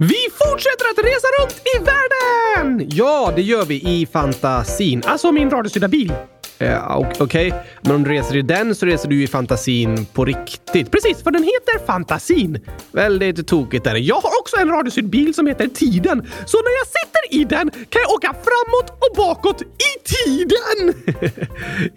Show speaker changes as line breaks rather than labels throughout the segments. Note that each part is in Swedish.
Vi fortsätter att resa runt i världen! Ja, det gör vi i fantasin. Alltså min radiostyrda bil. Eh, Okej, okay. men om du reser i den så reser du i fantasin på riktigt. Precis, för den heter Fantasin. Väldigt tokigt där. Jag har också en radiostyrd bil som heter Tiden. Så när jag sitter i den kan jag åka framåt och bakåt i tiden!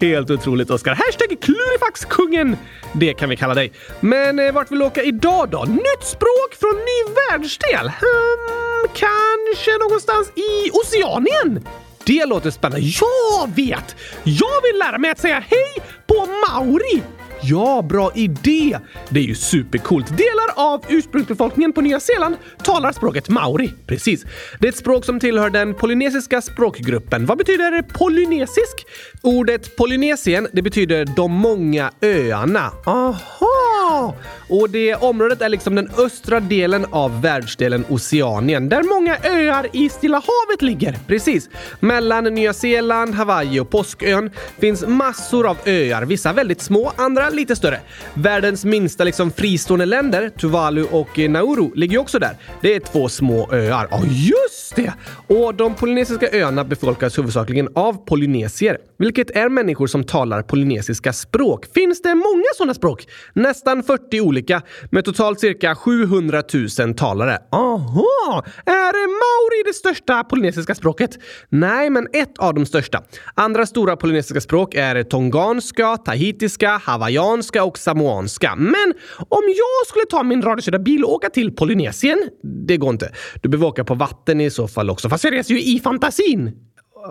Helt otroligt, Oskar. Hashtag klurifaxkungen. Det kan vi kalla dig. Men eh, vart vill du åka idag då? Nytt språk från ny världsdel? Hmm, kanske någonstans i Oceanien? Det låter spännande. Jag vet! Jag vill lära mig att säga hej på maori. Ja, bra idé! Det är ju supercoolt. Delar av ursprungsbefolkningen på Nya Zeeland talar språket maori. Precis. Det är ett språk som tillhör den polynesiska språkgruppen. Vad betyder polynesisk? Ordet Polynesien, det betyder de många öarna. Aha! Och det området är liksom den östra delen av världsdelen Oceanien, där många öar i Stilla havet ligger. Precis. Mellan Nya Zeeland, Hawaii och Påskön finns massor av öar, vissa väldigt små, andra lite större. Världens minsta liksom fristående länder, Tuvalu och Nauru, ligger ju också där. Det är två små öar. Ja, just det! Och de polynesiska öarna befolkas huvudsakligen av polynesier, vilket är människor som talar polynesiska språk. Finns det många sådana språk? Nästan 40 olika, med totalt cirka 700 000 talare. Aha! Är maori det största polynesiska språket? Nej, men ett av de största. Andra stora polynesiska språk är tonganska, tahitiska, hawaiianska och samoanska. Men om jag skulle ta min radiokörda bil och åka till Polynesien, det går inte. Du behöver åka på vatten i så så fall också, fast jag reser ju i fantasin.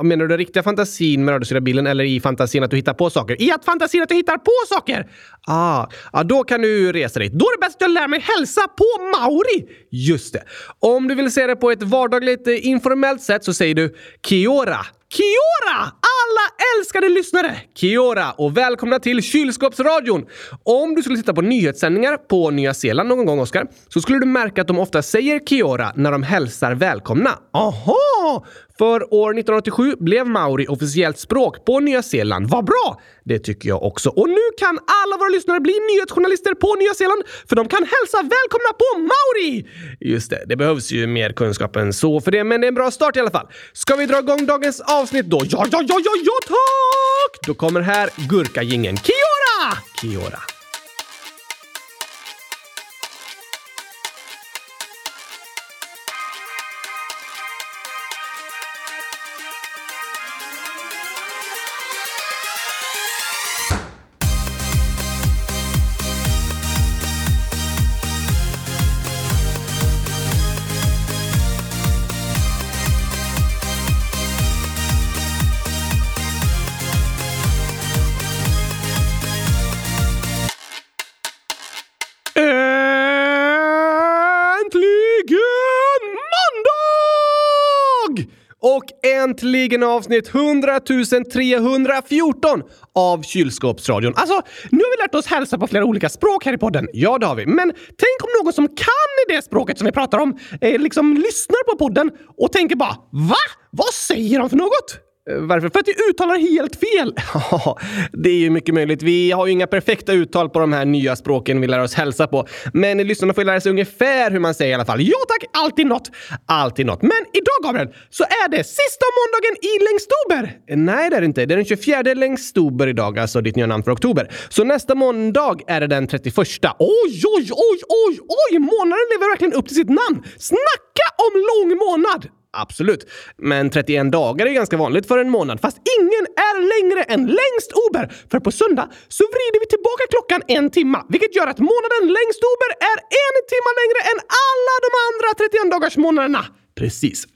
Menar du den riktiga fantasin med radiostyrda bilen eller i fantasin att du hittar på saker? I att fantasin att du hittar på saker! Ah, ah, då kan du resa dit. Då är det bäst att jag lär mig hälsa på maori! Just det. Om du vill säga det på ett vardagligt eh, informellt sätt så säger du Kiora. Kiora! Alla älskade lyssnare! Kiora och välkomna till Kylskåpsradion! Om du skulle titta på nyhetssändningar på Nya Zeeland någon gång, Oskar, så skulle du märka att de ofta säger Kiora när de hälsar välkomna. Aha! För år 1987 blev maori officiellt språk på Nya Zeeland. Vad bra! Det tycker jag också. Och nu kan alla våra lyssnare bli nyhetsjournalister på Nya Zeeland för de kan hälsa välkomna på maori! Just det, det behövs ju mer kunskap än så för det, men det är en bra start i alla fall. Ska vi dra igång dagens avsnitt avsnitt då? Ja, ja, ja, ja, ja tack! Då kommer här gurkagingen. Kiora! Kiora. Äntligen avsnitt 100 314 av Kylskåpsradion. Alltså, nu har vi lärt oss hälsa på flera olika språk här i podden. Ja, det har vi. Men tänk om någon som kan det språket som vi pratar om eh, liksom lyssnar på podden och tänker bara “Va? Vad säger de för något?” Eh, varför? För att jag uttalar helt fel! Ja, det är ju mycket möjligt. Vi har ju inga perfekta uttal på de här nya språken vi lär oss hälsa på. Men lyssnarna får lära sig ungefär hur man säger i alla fall. Ja tack, alltid något. Alltid något. Men idag, Gabriel, så är det sista måndagen i längstober! Nej, det är det inte. Det är den 24 längstober idag, alltså ditt nya namn för oktober. Så nästa måndag är det den 31. Oj, oj, oj, oj, oj! Månaden lever verkligen upp till sitt namn! Snacka om lång månad! Absolut. Men 31 dagar är ganska vanligt för en månad, fast ingen är längre än längst ober. För på söndag så vrider vi tillbaka klockan en timma, vilket gör att månaden längst ober är en timma längre än alla de andra 31 dagars månaderna. Precis.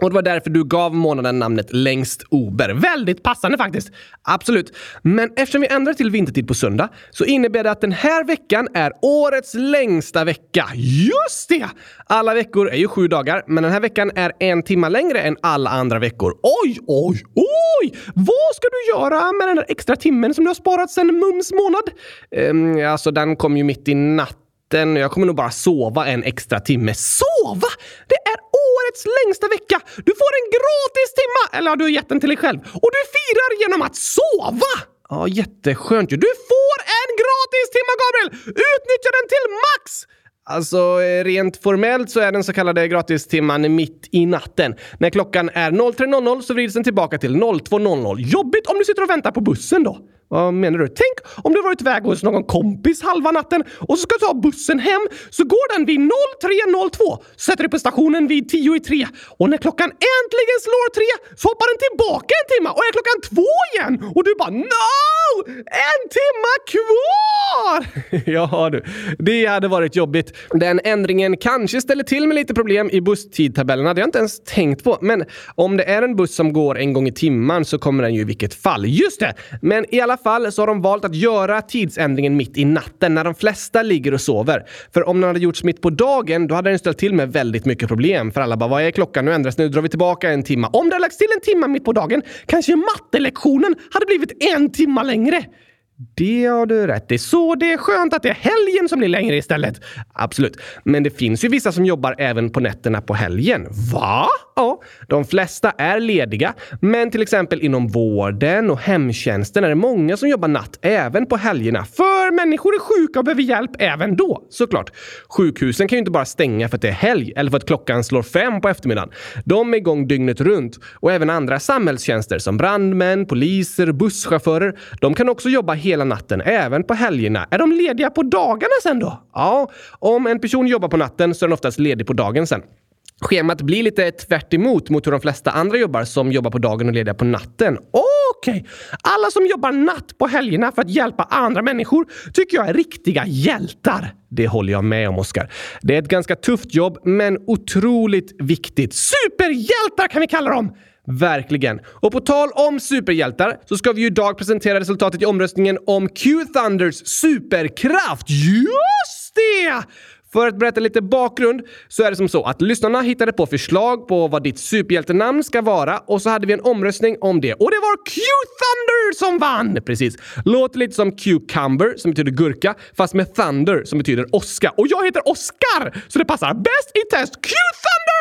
Och det var därför du gav månaden namnet längst ober. Väldigt passande faktiskt. Absolut. Men eftersom vi ändrar till vintertid på söndag så innebär det att den här veckan är årets längsta vecka. Just det! Alla veckor är ju sju dagar, men den här veckan är en timme längre än alla andra veckor. Oj, oj, oj! Vad ska du göra med den där extra timmen som du har sparat sedan mums månad? Ehm, alltså, den kom ju mitt i natten. Jag kommer nog bara sova en extra timme. Sova? Det är årets längsta vecka! Du får en gratis timma! Eller ja, du har gett den till dig själv. Och du firar genom att sova! Ja, jätteskönt ju. Du får en gratis timma, Gabriel! Utnyttja den till max! Alltså, eh, rent formellt så är den så kallade gratistimman mitt i natten. När klockan är 03.00 så vrids den tillbaka till 02.00. Jobbigt om du sitter och väntar på bussen då. Vad menar du? Tänk om du varit iväg hos någon kompis halva natten och så ska du ta bussen hem så går den vid 03.02. Sätter dig på stationen vid 10 i 3 och när klockan äntligen slår 3 så hoppar den tillbaka en timme och är klockan 2 igen och du bara NO! En timma kvar! ja du, det hade varit jobbigt. Den ändringen kanske ställer till med lite problem i busstidtabellerna. Det har jag inte ens tänkt på. Men om det är en buss som går en gång i timmen så kommer den ju i vilket fall. Just det! Men i alla fall så har de valt att göra tidsändringen mitt i natten när de flesta ligger och sover. För om den hade gjorts mitt på dagen, då hade den ställt till med väldigt mycket problem. För alla bara, vad är klockan? Nu ändras Nu drar vi tillbaka en timme. Om det hade lagts till en timme mitt på dagen, kanske mattelektionen hade blivit en timme längre. Det har du rätt i. Så det är skönt att det är helgen som blir längre istället. Absolut. Men det finns ju vissa som jobbar även på nätterna på helgen. Va? Ja, de flesta är lediga. Men till exempel inom vården och hemtjänsten är det många som jobbar natt även på helgerna. För människor är sjuka och behöver hjälp även då, såklart. Sjukhusen kan ju inte bara stänga för att det är helg eller för att klockan slår fem på eftermiddagen. De är igång dygnet runt. Och även andra samhällstjänster som brandmän, poliser, busschaufförer. De kan också jobba hela hela natten, även på helgerna. Är de lediga på dagarna sen då? Ja, om en person jobbar på natten så är den oftast ledig på dagen sen. Schemat blir lite tvärt emot mot hur de flesta andra jobbar som jobbar på dagen och lediga på natten. Okej, okay. alla som jobbar natt på helgerna för att hjälpa andra människor tycker jag är riktiga hjältar. Det håller jag med om, Oskar. Det är ett ganska tufft jobb, men otroligt viktigt. Superhjältar kan vi kalla dem! Verkligen. Och på tal om superhjältar så ska vi ju idag presentera resultatet i omröstningen om Q-Thunders superkraft. Just det! För att berätta lite bakgrund så är det som så att lyssnarna hittade på förslag på vad ditt superhjältenamn ska vara och så hade vi en omröstning om det. Och det var Q-Thunder som vann! Precis. Låter lite som Cucumber som betyder gurka fast med Thunder som betyder åska. Och jag heter Oscar så det passar bäst i test Q-Thunder!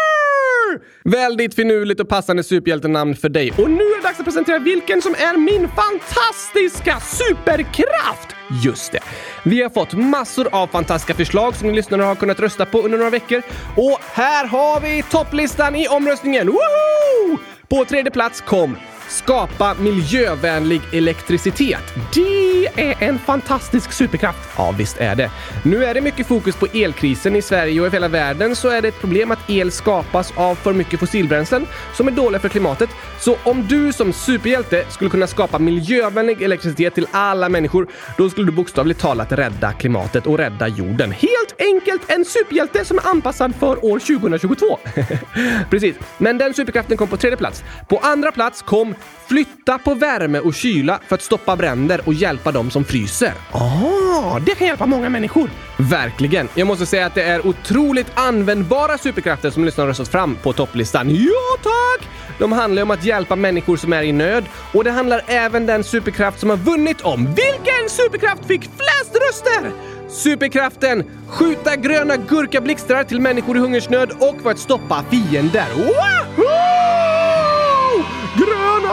Väldigt finurligt och passande superhjältenamn för dig. Och nu är det dags att presentera vilken som är min fantastiska superkraft! Just det. Vi har fått massor av fantastiska förslag som ni lyssnare har kunnat rösta på under några veckor. Och här har vi topplistan i omröstningen! Woho! På tredje plats kom Skapa miljövänlig elektricitet. Det är en fantastisk superkraft. Ja, visst är det. Nu är det mycket fokus på elkrisen i Sverige och i hela världen så är det ett problem att el skapas av för mycket fossilbränslen som är dåliga för klimatet. Så om du som superhjälte skulle kunna skapa miljövänlig elektricitet till alla människor, då skulle du bokstavligt talat rädda klimatet och rädda jorden. Helt enkelt en superhjälte som är anpassad för år 2022. Precis, men den superkraften kom på tredje plats. På andra plats kom Flytta på värme och kyla för att stoppa bränder och hjälpa dem som fryser. Ah, det kan hjälpa många människor. Verkligen. Jag måste säga att det är otroligt användbara superkrafter som lyssnarna röstat fram på topplistan. Ja, tack! De handlar om att hjälpa människor som är i nöd och det handlar även den superkraft som har vunnit om. Vilken superkraft fick flest röster? Superkraften skjuta gröna gurkablixtrar till människor i hungersnöd och för att stoppa fiender. Wahoo!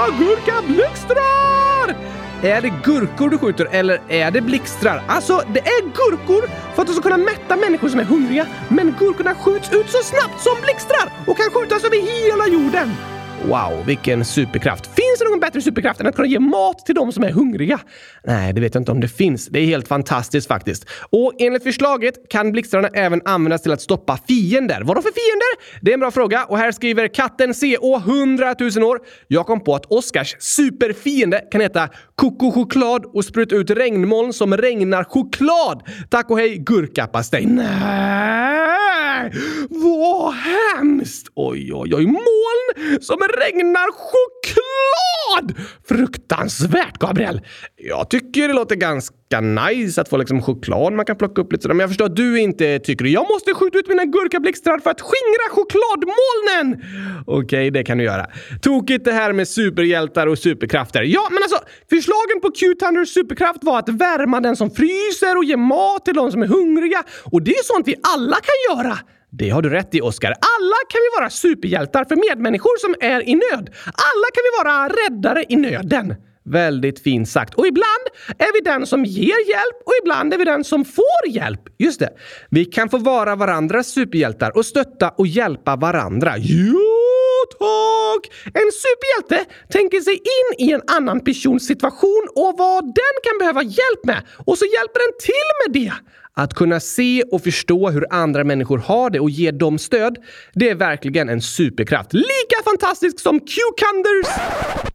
Gurka blixtrar! Är det gurkor du skjuter eller är det blixtrar? Alltså, det är gurkor för att du ska kunna mätta människor som är hungriga. Men gurkorna skjuts ut så snabbt som blixtrar och kan skjutas över hela jorden. Wow, vilken superkraft! Finns det någon bättre superkraft än att kunna ge mat till de som är hungriga? Nej, det vet jag inte om det finns. Det är helt fantastiskt faktiskt. Och enligt förslaget kan blixtrarna även användas till att stoppa fiender. Vadå för fiender? Det är en bra fråga och här skriver katten CO 100 000 år. Jag kom på att Oscars superfiende kan heta Koko choklad och spruta ut regnmoln som regnar choklad. Tack och hej gurkapastej. Nej, vad hemskt! Oj, oj, oj. Moln som regnar choklad! Fruktansvärt, Gabriel! Jag tycker det låter ganska ganska nice att få liksom choklad man kan plocka upp lite sådär, men jag förstår att du inte tycker det. Jag måste skjuta ut mina gurkablixtrar för att skingra chokladmolnen! Okej, okay, det kan du göra. Tokigt det här med superhjältar och superkrafter. Ja, men alltså, förslagen på Q-Thunders superkraft var att värma den som fryser och ge mat till de som är hungriga. Och det är sånt vi alla kan göra. Det har du rätt i, Oskar. Alla kan vi vara superhjältar för medmänniskor som är i nöd. Alla kan vi vara räddare i nöden. Väldigt fint sagt. Och ibland är vi den som ger hjälp och ibland är vi den som får hjälp. Just det. Vi kan få vara varandras superhjältar och stötta och hjälpa varandra. Jo tack! En superhjälte tänker sig in i en annan persons situation och vad den kan behöva hjälp med och så hjälper den till med det. Att kunna se och förstå hur andra människor har det och ge dem stöd, det är verkligen en superkraft. Lika fantastisk som Q-Cunders!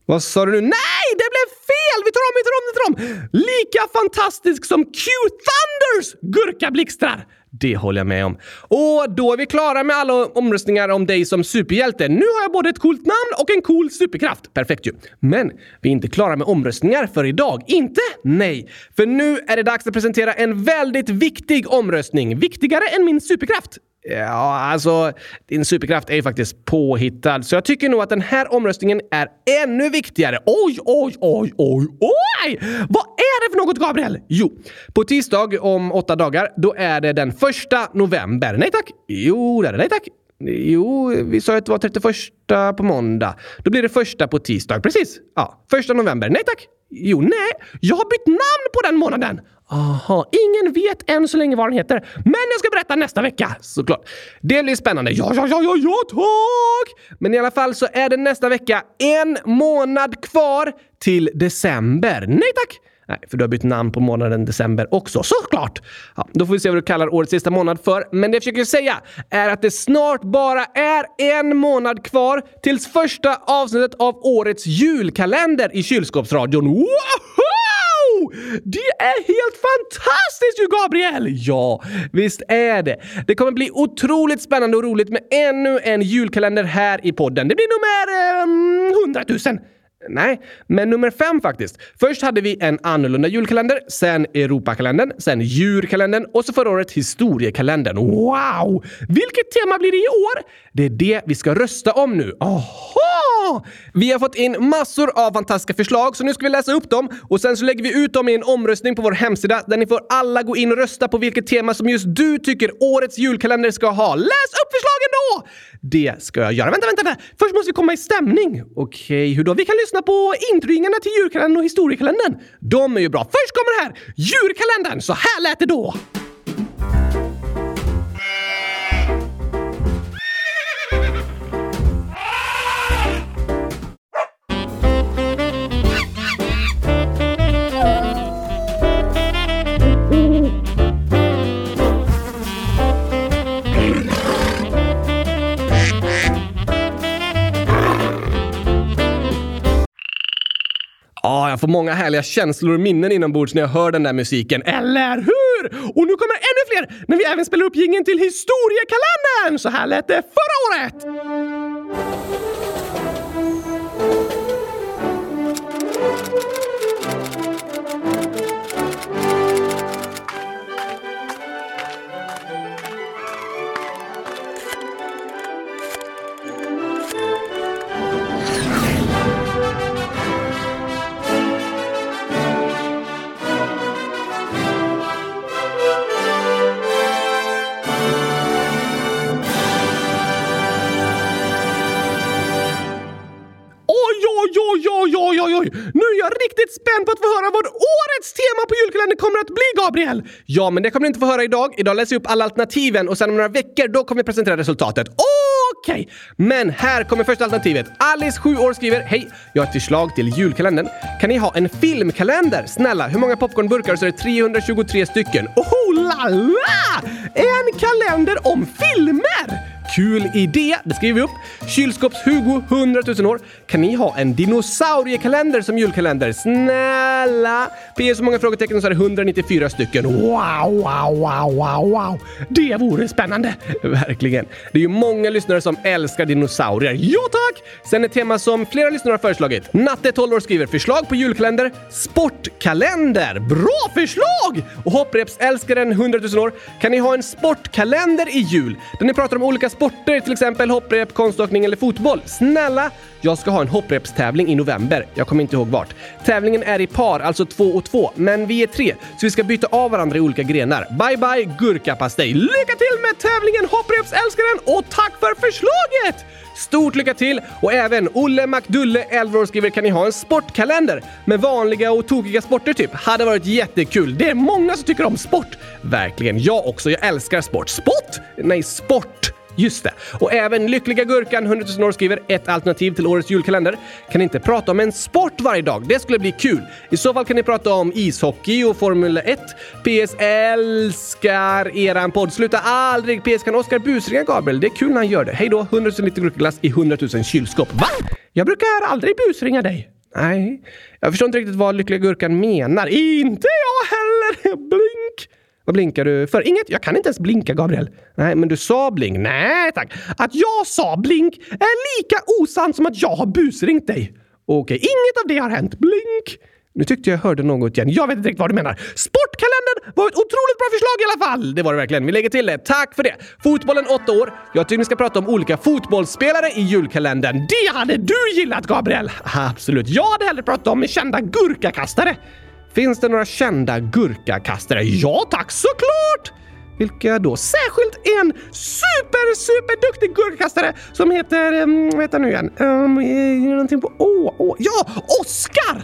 Vad sa du nu? Nej, det blev fel! Vi tar om, vi tar om, vi tar om! Lika fantastisk som Q-Thunders gurkablixtrar! Det håller jag med om. Och då är vi klara med alla omröstningar om dig som superhjälte. Nu har jag både ett coolt namn och en cool superkraft. Perfekt ju. Men vi är inte klara med omröstningar för idag. Inte? Nej. För nu är det dags att presentera en väldigt viktig omröstning. Viktigare än min superkraft. Ja, alltså din superkraft är ju faktiskt påhittad, så jag tycker nog att den här omröstningen är ännu viktigare. Oj, oj, oj, oj, oj! Vad är det för något, Gabriel? Jo, på tisdag om åtta dagar, då är det den första november. Nej tack! Jo, det är det. Nej tack! Jo, vi sa att det var 31 på måndag. Då blir det första på tisdag. Precis. Ja, första november. Nej tack! Jo, nej. Jag har bytt namn på den månaden. Aha, ingen vet än så länge vad den heter. Men jag ska berätta nästa vecka, såklart. Det blir spännande. Ja, ja, ja, ja, ja, tack! Men i alla fall så är det nästa vecka en månad kvar till december. Nej tack! Nej, för du har bytt namn på månaden december också. Såklart! Ja, då får vi se vad du kallar årets sista månad för. Men det jag försöker säga är att det snart bara är en månad kvar tills första avsnittet av årets julkalender i kylskåpsradion. Wow! Det är helt fantastiskt ju, Gabriel! Ja, visst är det. Det kommer bli otroligt spännande och roligt med ännu en julkalender här i podden. Det blir nummer eh, 100 000. Nej, men nummer fem faktiskt. Först hade vi en annorlunda julkalender, sen Europakalendern, sen djurkalendern och så förra året historiekalendern. Wow! Vilket tema blir det i år? Det är det vi ska rösta om nu. Aha! Vi har fått in massor av fantastiska förslag, så nu ska vi läsa upp dem och sen så lägger vi ut dem i en omröstning på vår hemsida där ni får alla gå in och rösta på vilket tema som just du tycker årets julkalender ska ha. Läs upp förslagen det ska jag göra. Vänta, vänta, vänta! Först måste vi komma i stämning. Okej, hur då? Vi kan lyssna på introingarna till julkalendern och historiekalendern. De är ju bra. Först kommer det här! Djurkalendern! Så här lät det då! Ja, jag får många härliga känslor och minnen inombords när jag hör den där musiken. Eller hur? Och nu kommer ännu fler när vi även spelar upp gingen till historiekalendern! Så här lät det förra året! Gabriel! Ja, men det kommer ni inte få höra idag. Idag läser jag upp alla alternativen och sen om några veckor då kommer vi presentera resultatet. Okej! Men här kommer första alternativet. Alice, 7 år, skriver Hej! Jag har ett förslag till julkalendern. Kan ni ha en filmkalender? Snälla, hur många popcornburkar så är det 323 stycken. Oh la la! En kalender om filmer! Kul idé! Det skriver vi upp. Kylskåps-Hugo, 100 000 år. Kan ni ha en dinosauriekalender som julkalender? Snälla! PS så många frågetecken så är det 194 stycken. Wow, wow, wow, wow, wow! Det vore spännande! Verkligen. Det är ju många lyssnare som älskar dinosaurier. Ja tack! Sen ett tema som flera lyssnare har föreslagit. Natte, 12 år, skriver förslag på julkalender. Sportkalender! Bra förslag! Och hopprepsälskaren, 100 000 år. Kan ni ha en sportkalender i jul? Där ni pratar om olika sporter, till exempel hopprep, konståkning eller fotboll. Snälla! Jag ska ha en hopprepstävling i november. Jag kommer inte ihåg vart. Tävlingen är i par, alltså två och två, men vi är tre, så vi ska byta av varandra i olika grenar. Bye bye gurkapastej! Lycka till med tävlingen hopprepsälskaren och tack för förslaget! Stort lycka till! Och även Olle MacDulle, 11 år, skriver kan ni ha en sportkalender med vanliga och tokiga sporter typ? Hade varit jättekul. Det är många som tycker om sport. Verkligen. Jag också. Jag älskar sport. Sport? Nej, sport. Just det. Och även Lyckliga Gurkan 100 000 år skriver ett alternativ till årets julkalender. Kan inte prata om en sport varje dag. Det skulle bli kul. I så fall kan ni prata om ishockey och Formel 1. PS älskar eran podd. Sluta aldrig! PS kan Oskar busringa Gabriel. Det är kul när han gör det. Hej då! 100 000 liter gurkaglass i 100 000 kylskåp. Va? Jag brukar aldrig busringa dig. Nej, jag förstår inte riktigt vad Lyckliga Gurkan menar. Inte jag heller! Blink! Vad blinkar du för? Inget. Jag kan inte ens blinka, Gabriel. Nej, men du sa blink. Nej, tack. Att jag sa blink är lika osant som att jag har busringt dig. Okej, inget av det har hänt. Blink. Nu tyckte jag hörde något igen. Jag vet inte riktigt vad du menar. Sportkalendern var ett otroligt bra förslag i alla fall! Det var det verkligen. Vi lägger till det. Tack för det. Fotbollen 8 år. Jag tycker ni ska prata om olika fotbollsspelare i julkalendern. Det hade du gillat, Gabriel! Absolut. Jag hade hellre pratat om kända gurkakastare. Finns det några kända gurkakastare? Ja tack, såklart! Vilka då? Särskilt en super, super duktig gurkakastare som heter... Mm, um, vad heter han nu igen? Um, någonting på Å. Oh, oh. Ja, Oskar!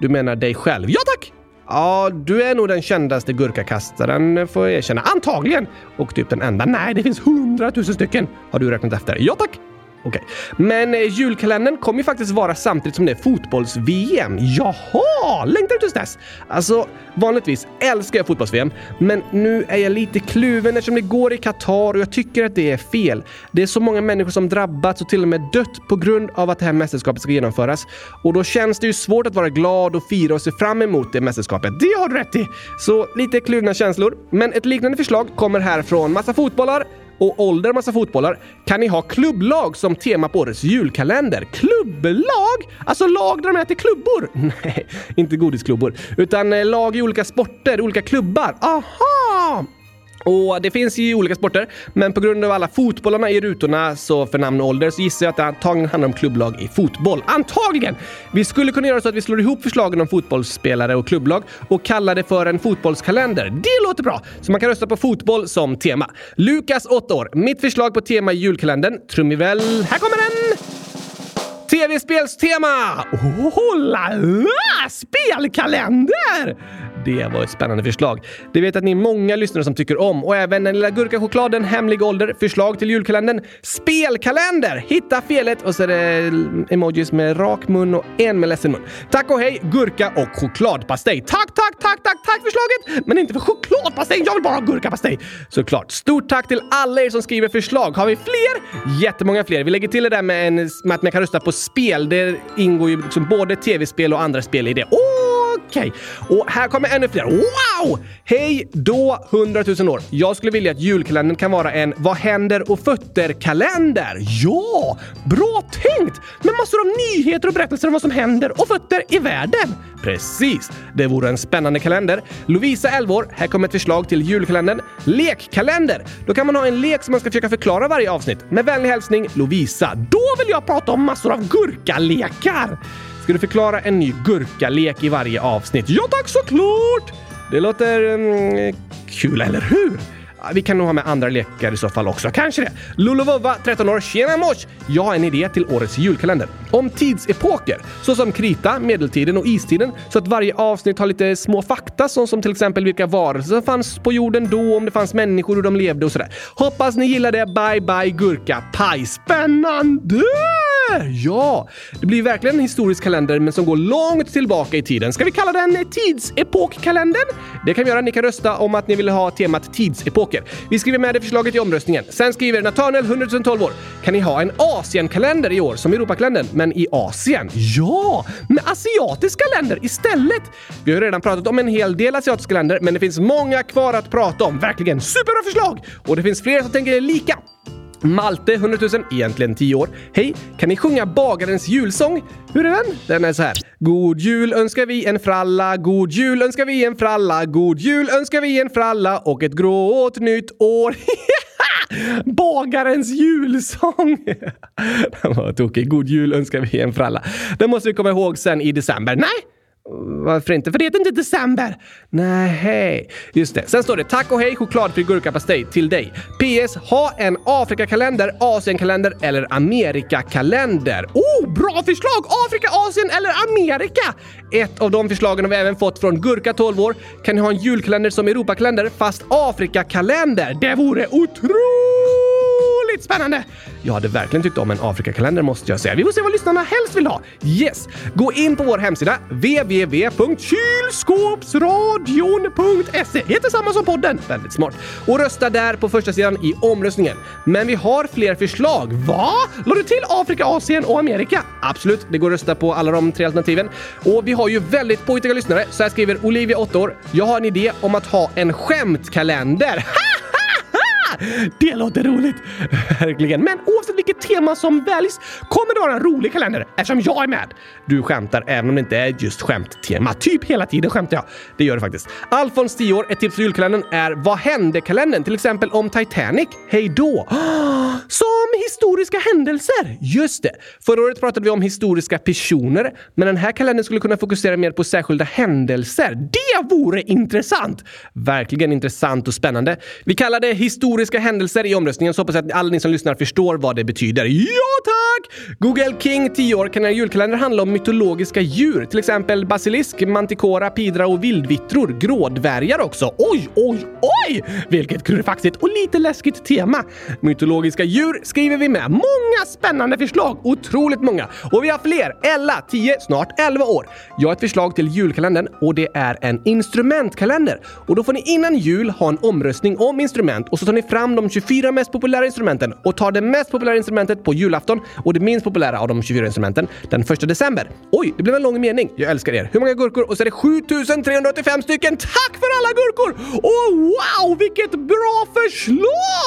Du menar dig själv? Ja tack! Ja, du är nog den kändaste gurkakastaren får jag erkänna. Antagligen! Och typ den enda. Nej, det finns hundratusen stycken. Har du räknat efter? Ja tack! Okej. Okay. Men eh, julkalendern kommer ju faktiskt vara samtidigt som det är fotbolls-VM. Jaha! Längtar du tills dess? Alltså, vanligtvis älskar jag fotbolls-VM, men nu är jag lite kluven eftersom det går i Qatar och jag tycker att det är fel. Det är så många människor som drabbats och till och med dött på grund av att det här mästerskapet ska genomföras. Och då känns det ju svårt att vara glad och fira och se fram emot det mästerskapet. Det har du rätt i! Så lite kluvna känslor. Men ett liknande förslag kommer här från massa fotbollar, och ålder massa fotbollar kan ni ha klubblag som tema på årets julkalender. Klubblag? Alltså lag där de äter klubbor? Nej, inte godisklubbor. Utan eh, lag i olika sporter, olika klubbar. Aha! Och det finns ju olika sporter, men på grund av alla fotbollarna i rutorna så för namn och ålder så gissar jag att det antagligen handlar om klubblag i fotboll. Antagligen! Vi skulle kunna göra så att vi slår ihop förslagen om fotbollsspelare och klubblag och kallar det för en fotbollskalender. Det låter bra! Så man kan rösta på fotboll som tema. Lukas, 8 år. Mitt förslag på tema i julkalendern, trumvirvel. Här kommer den! TV-spelstema! Oh la la! Spelkalender! Det var ett spännande förslag. Det vet att ni är många lyssnare som tycker om och även den lilla gurkachokladen Hemlig ålder, förslag till julkalendern, spelkalender! Hitta felet och så är det emojis med rak mun och en med ledsen mun. Tack och hej, gurka och chokladpastej. Tack, tack, tack, tack, för förslaget! Men inte för chokladpastej, jag vill bara ha gurkapastej! Såklart. Stort tack till alla er som skriver förslag. Har vi fler? Jättemånga fler. Vi lägger till det där med, en, med att man kan rösta på spel. Det ingår ju liksom både tv-spel och andra spel i det. Okej, okay. och här kommer ännu fler. Wow! Hej då 100 000 år. Jag skulle vilja att julkalendern kan vara en Vad händer och fötter-kalender. Ja! Bra tänkt! Med massor av nyheter och berättelser om vad som händer och fötter i världen. Precis! Det vore en spännande kalender. Lovisa 11 år. Här kommer ett förslag till julkalendern. Lekkalender! Då kan man ha en lek som man ska försöka förklara varje avsnitt. Med vänlig hälsning Lovisa. Då vill jag prata om massor av gurkalekar! Ska du förklara en ny gurkalek i varje avsnitt? Ja tack, såklart! Det låter mm, kul, eller hur? Vi kan nog ha med andra lekar i så fall också. Kanske det. Lulovova, 13 år. Tjena mors! Jag har en idé till årets julkalender. Om tidsepoker, såsom krita, medeltiden och istiden, så att varje avsnitt har lite små fakta, som, som till exempel vilka varelser som fanns på jorden då, om det fanns människor, hur de levde och sådär. Hoppas ni gillar det. Bye, bye, gurka paj. Spännande! Ja, det blir verkligen en historisk kalender men som går långt tillbaka i tiden. Ska vi kalla den tidsepokkalendern? Det kan vi göra. Ni kan rösta om att ni vill ha temat tidsepoker. Vi skriver med det förslaget i omröstningen. Sen skriver Nathaniel, 112 år. Kan ni ha en Asienkalender i år som Europakalendern, men i Asien? Ja, med asiatiska länder istället! Vi har redan pratat om en hel del asiatiska länder, men det finns många kvar att prata om. Verkligen superbra förslag! Och det finns fler som tänker lika. Malte, 100 000, egentligen 10 år. Hej! Kan ni sjunga bagarens julsång? Hur är den? Den är så här. God jul önskar vi en fralla, god jul önskar vi en fralla, god jul önskar vi en fralla och ett gråt nytt år. Bagarens julsång! Den var tokig. God jul önskar vi en fralla. Den måste vi komma ihåg sen i december. Nej, varför inte? För det är inte december. Nej, just det. Sen står det tack och hej chokladfri gurkapastej till dig. PS. Ha en Afrikakalender, Asienkalender eller Amerikakalender. Oh, bra förslag! Afrika, Asien eller Amerika! Ett av de förslagen har vi även fått från Gurka 12 år. Kan ni ha en julkalender som Europakalender fast Afrikakalender? Det vore otroligt spännande! Jag hade verkligen tyckt om en Afrikakalender måste jag säga. Vi får se vad lyssnarna helst vill ha. Yes! Gå in på vår hemsida www.kylskåpsradion.se Heter samma som podden. Väldigt smart. Och rösta där på första sidan i omröstningen. Men vi har fler förslag. Va? La du till Afrika, Asien och Amerika? Absolut, det går att rösta på alla de tre alternativen. Och vi har ju väldigt påhittiga lyssnare. Så här skriver Olivia, 8 år. Jag har en idé om att ha en skämtkalender. Det låter roligt! Verkligen. Men oavsett vilket tema som väljs kommer det vara en rolig kalender eftersom jag är med. Du skämtar även om det inte är just skämttema. Typ hela tiden skämtar jag. Det gör det faktiskt. Alfons 10 år, ett tips för julkalendern är Vad hände-kalendern? Till exempel om Titanic. Hej då! Som historiska händelser! Just det. Förra året pratade vi om historiska personer, men den här kalendern skulle kunna fokusera mer på särskilda händelser. Det vore intressant! Verkligen intressant och spännande. Vi kallar det historiska händelser i omröstningen, så hoppas jag att alla ni som lyssnar förstår vad det betyder. Ja, tack! Google King 10 år kan en julkalender handla om mytologiska djur, till exempel basilisk, mantikora, pidra och vildvittror. Grådvärgar också. Oj, oj, oj! Vilket klurifaxigt och lite läskigt tema. Mytologiska djur skriver vi med. Många spännande förslag! Otroligt många! Och vi har fler! Ella, 10, snart 11 år. Jag har ett förslag till julkalendern och det är en instrumentkalender. Och då får ni innan jul ha en omröstning om instrument och så tar ni fram de 24 mest populära instrumenten och tar det mest populära instrumentet på julafton och det minst populära av de 24 instrumenten den 1 december. Oj, det blev en lång mening. Jag älskar er. Hur många gurkor? Och så är det 7385 stycken. Tack för alla gurkor! Och wow, vilket bra förslag!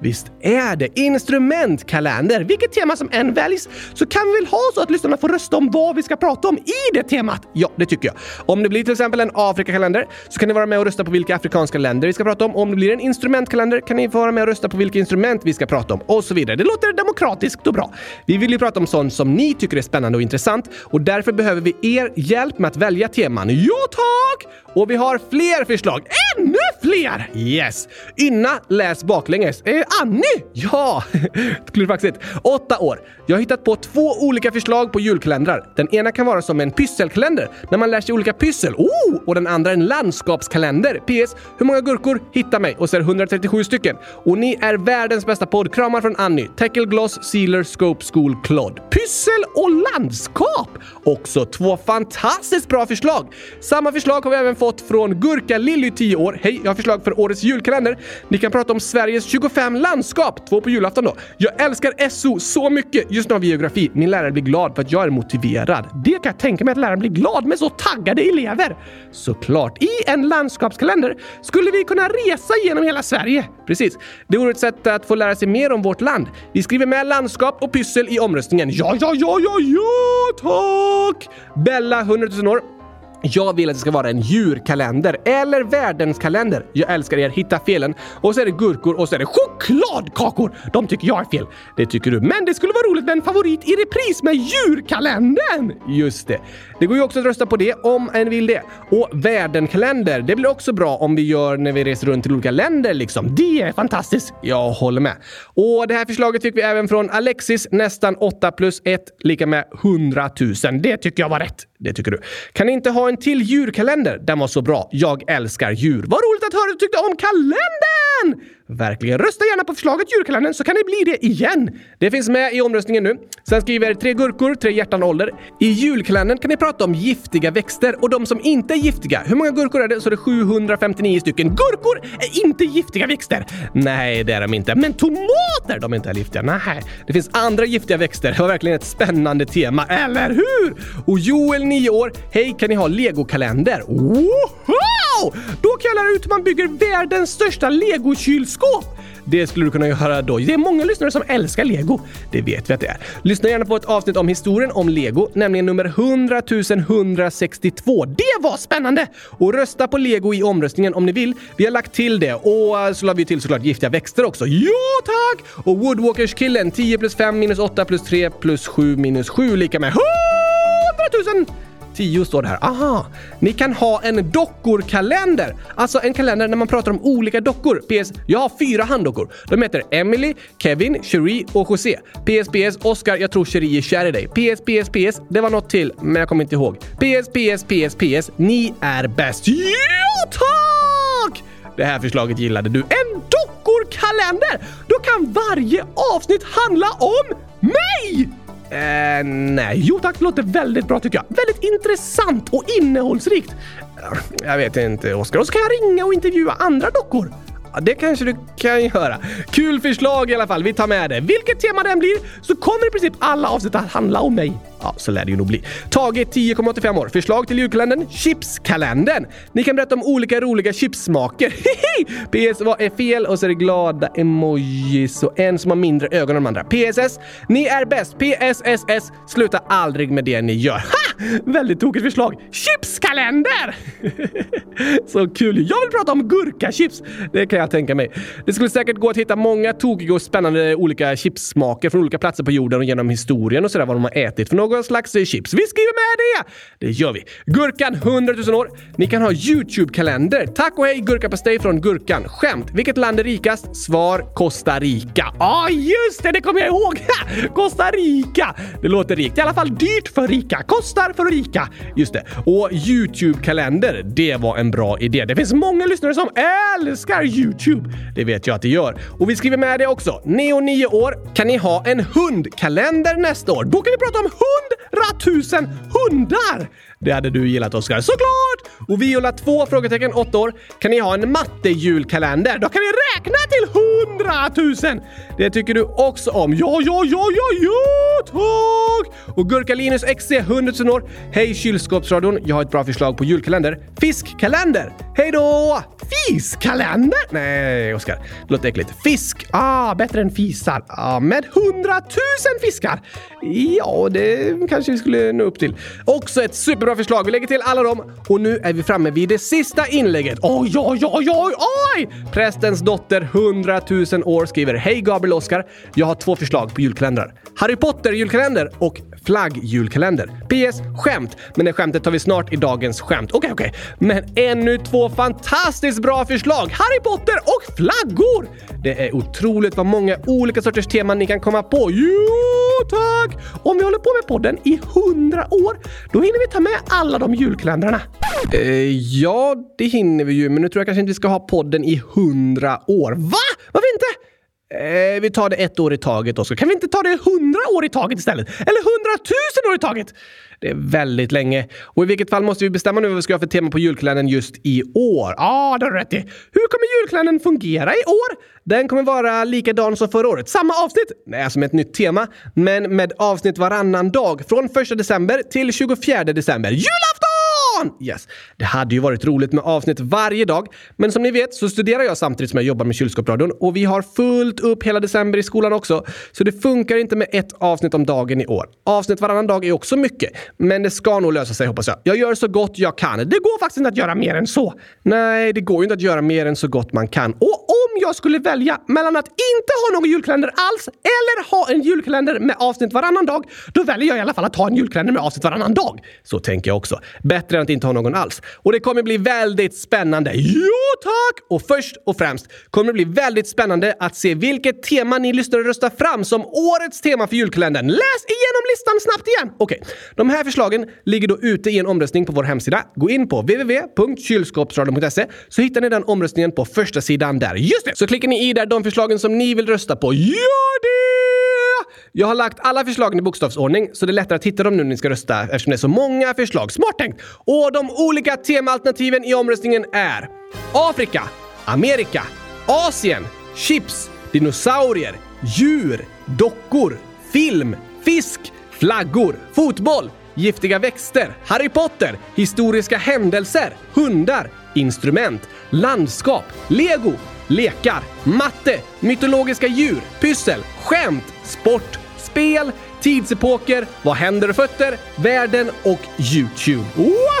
Visst är det instrumentkalender. Vilket tema som än väljs så kan vi väl ha så att lyssnarna får rösta om vad vi ska prata om i det temat? Ja, det tycker jag. Om det blir till exempel en Afrikakalender så kan ni vara med och rösta på vilka afrikanska länder vi ska prata om. Om det blir en instrumentkalender kan ni få vara med och rösta på vilka instrument vi ska prata om och så vidare. Det låter demokratiskt och bra. Vi vill ju prata om sånt som ni tycker är spännande och intressant och därför behöver vi er hjälp med att välja teman. Ja, tack! Och vi har fler förslag. Ännu fler! Yes! Ynna läs baklänges. Eh, Annie? Ja! Klurifaxigt. Åtta år. Jag har hittat på två olika förslag på julkalendrar. Den ena kan vara som en pysselkalender, när man lär sig olika pyssel. Oh! Och den andra en landskapskalender. PS. Hur många gurkor? Hitta mig. Och så är det 137 stycken. Och ni är världens bästa podd. Kramar från Annie. Tackle Gloss, Sealer, Scope, School, Clod. Pyssel och landskap! Också två fantastiskt bra förslag. Samma förslag har vi även fått från Gurka Lilly 10 år. Hej, jag har förslag för årets julkalender. Ni kan prata om Sveriges 25 landskap. Två på julafton då. Jag älskar SO så mycket. Just nu har vi geografi. Min lärare blir glad för att jag är motiverad. Det kan jag tänka mig att läraren blir glad med så taggade elever. Såklart. I en landskapskalender skulle vi kunna resa genom hela Sverige. Precis. Det vore ett sätt att få lära sig mer om vårt land. Vi skriver med landskap och pyssel i omröstningen. Ja, ja, ja, ja, ja, tack! Bella, 100 000 år. Jag vill att det ska vara en djurkalender eller världens kalender. Jag älskar er hitta felen. Och så är det gurkor och så är det chokladkakor. De tycker jag är fel. Det tycker du. Men det skulle vara roligt med en favorit i repris med djurkalendern. Just det. Det går ju också att rösta på det om en vill det. Och värdenkalender, det blir också bra om vi gör när vi reser runt till olika länder liksom. Det är fantastiskt. Jag håller med. Och det här förslaget fick vi även från Alexis, nästan 8 plus 1 lika med 100 000. Det tycker jag var rätt. Det tycker du. Kan ni inte ha en till djurkalender? Den var så bra. Jag älskar djur. Vad roligt att höra att du tyckte om kalendern! Verkligen. Rösta gärna på förslaget djurkalendern så kan det bli det igen. Det finns med i omröstningen nu. Sen skriver tre gurkor, tre hjärtan ålder. I julkalendern kan ni prata om giftiga växter och de som inte är giftiga. Hur många gurkor är det? Så är det 759 stycken. Gurkor är inte giftiga växter! Nej, det är de inte. Men tomater, de är inte heller giftiga. Nej, det finns andra giftiga växter. Det var verkligen ett spännande tema, eller hur? Och Joel, 9 år. Hej, kan ni ha legokalender? Woho! Då kan jag lära ut hur man bygger världens största legokylskåp. Det skulle du kunna göra då. Det är många lyssnare som älskar lego. Det vet vi att det är. Lyssna gärna på ett avsnitt om historien om lego, nämligen nummer 100 162. Det var spännande! Och rösta på lego i omröstningen om ni vill. Vi har lagt till det och så la vi till såklart giftiga växter också. Ja tack! Och Woodwalkers-killen 10 plus 5 minus 8 plus 3 plus 7 minus 7 lika med 100 000! 10 står det här. Aha! Ni kan ha en dockorkalender. Alltså en kalender när man pratar om olika dockor. PS. Jag har fyra handdockor. De heter Emily, Kevin, Cherie och José. PS, PS, Oscar, jag tror Cherie är kär i dig. PS, PS, PS, det var något till, men jag kommer inte ihåg. PS, PS, PS, PS, ni är bäst. Ja, tack! Det här förslaget gillade du. En dockorkalender! Då kan varje avsnitt handla om mig! Eh, nej, jo tack, det låter väldigt bra tycker jag. Väldigt intressant och innehållsrikt. Jag vet inte, Oskar. Och så kan jag ringa och intervjua andra dockor. Ja, det kanske du kan göra. Kul förslag i alla fall. Vi tar med det. Vilket tema det än blir så kommer i princip alla avsnitt att handla om mig. Ja, så lär det ju nog bli. Tage 10,85 år. Förslag till julkalendern? Chipskalendern. Ni kan berätta om olika roliga chipssmaker. PS, vad är fel? Och så är det glada emojis och en som har mindre ögon än de andra. PSS, ni är bäst. PSSS, sluta aldrig med det ni gör. Ha! Väldigt tokigt förslag. Chipskalender! så kul. Jag vill prata om gurkachips. Det kan jag tänka mig. Det skulle säkert gå att hitta många tokiga och spännande olika chipssmaker från olika platser på jorden och genom historien och sådär vad de har ätit för något någon slags eh, chips. Vi skriver med det! Det gör vi. Gurkan 100 000 år. Ni kan ha YouTube-kalender. Tack och hej gurkapastej från Gurkan. Skämt. Vilket land är rikast? Svar Costa Rica. Ja, ah, just det! Det kommer jag ihåg! Costa Rica! Det låter rikt. I alla fall dyrt för rika. Kostar för rika. Just det. Och YouTube-kalender, det var en bra idé. Det finns många lyssnare som älskar YouTube. Det vet jag att det gör. Och vi skriver med det också. Neo 9 år. Kan ni ha en hundkalender nästa år? Då kan vi prata om hundratusen hundar! Det hade du gillat Oskar. Såklart! Och Viola 2 frågetecken 8 år. Kan ni ha en mattejulkalender? Då kan vi räkna till hundratusen! Det tycker du också om. Ja, ja, ja, ja, ja, tack! Och Gurka Linus XC 100 000 år. Hej kylskåpsradion. Jag har ett bra förslag på julkalender. Fiskkalender! Hej då! Fiskalender? Nej, Oskar. Det låter äckligt. Fisk. Ah, bättre än fisar. Ah, med hundratusen fiskar. Ja, det kanske vi skulle nå upp till. Också ett bra förslag. Vi lägger till alla dem. Och nu är vi framme vid det sista inlägget. Oj, oj, oj, oj, oj! Prästens dotter 100 000 år skriver Hej Gabriel Oskar. Jag har två förslag på julkalendrar. Harry Potter julkalender och flaggjulkalender. PS. Skämt. Men det skämtet tar vi snart i dagens skämt. Okej, okay, okej. Okay. Men ännu två fantastiskt bra förslag. Harry Potter och flaggor! Det är otroligt vad många olika sorters teman ni kan komma på. Jo, tack! Om vi håller på med podden i hundra år, då hinner vi ta med alla de julkalendrarna. Eh, ja, det hinner vi ju, men nu tror jag kanske inte vi ska ha podden i hundra år. Va? Varför inte? Eh, vi tar det ett år i taget, Oskar. Kan vi inte ta det hundra år i taget istället? Eller hundratusen år i taget? Det är väldigt länge. Och i vilket fall måste vi bestämma nu vad vi ska ha för tema på julkalendern just i år. Ja, ah, det har du rätt i. Hur kommer julkalendern fungera i år? Den kommer vara likadan som förra året. Samma avsnitt! Nej, alltså med ett nytt tema. Men med avsnitt varannan dag. Från 1 december till 24 december. Julafton! Yes! Det hade ju varit roligt med avsnitt varje dag, men som ni vet så studerar jag samtidigt som jag jobbar med kylskåpsradion och vi har fullt upp hela december i skolan också, så det funkar inte med ett avsnitt om dagen i år. Avsnitt varannan dag är också mycket, men det ska nog lösa sig hoppas jag. Jag gör så gott jag kan. Det går faktiskt inte att göra mer än så. Nej, det går ju inte att göra mer än så gott man kan. Och om jag skulle välja mellan att inte ha någon julkalender alls eller ha en julkalender med avsnitt varannan dag, då väljer jag i alla fall att ha en julkalender med avsnitt varannan dag. Så tänker jag också. Bättre än att inte ha någon alls. Och det kommer bli väldigt spännande. Jo tack! Och först och främst kommer det bli väldigt spännande att se vilket tema ni lyssnare röstar fram som årets tema för julkalendern. Läs igenom listan snabbt igen! Okej, okay. de här förslagen ligger då ute i en omröstning på vår hemsida. Gå in på www.kylskåpsradion.se så hittar ni den omröstningen på första sidan där. Just det! Så klickar ni i där de förslagen som ni vill rösta på. Gör det! Jag har lagt alla förslagen i bokstavsordning så det är lättare att hitta dem nu när ni ska rösta eftersom det är så många förslag. Smart tänkt! Och de olika temaalternativen i omröstningen är Afrika, Amerika, Asien, chips, dinosaurier, djur, dockor, film, fisk, flaggor, fotboll, giftiga växter, Harry Potter, historiska händelser, hundar, instrument, landskap, lego, lekar, matte, mytologiska djur, pyssel, skämt, sport, spel, tidsepoker, vad händer och fötter, världen och Youtube. Woho!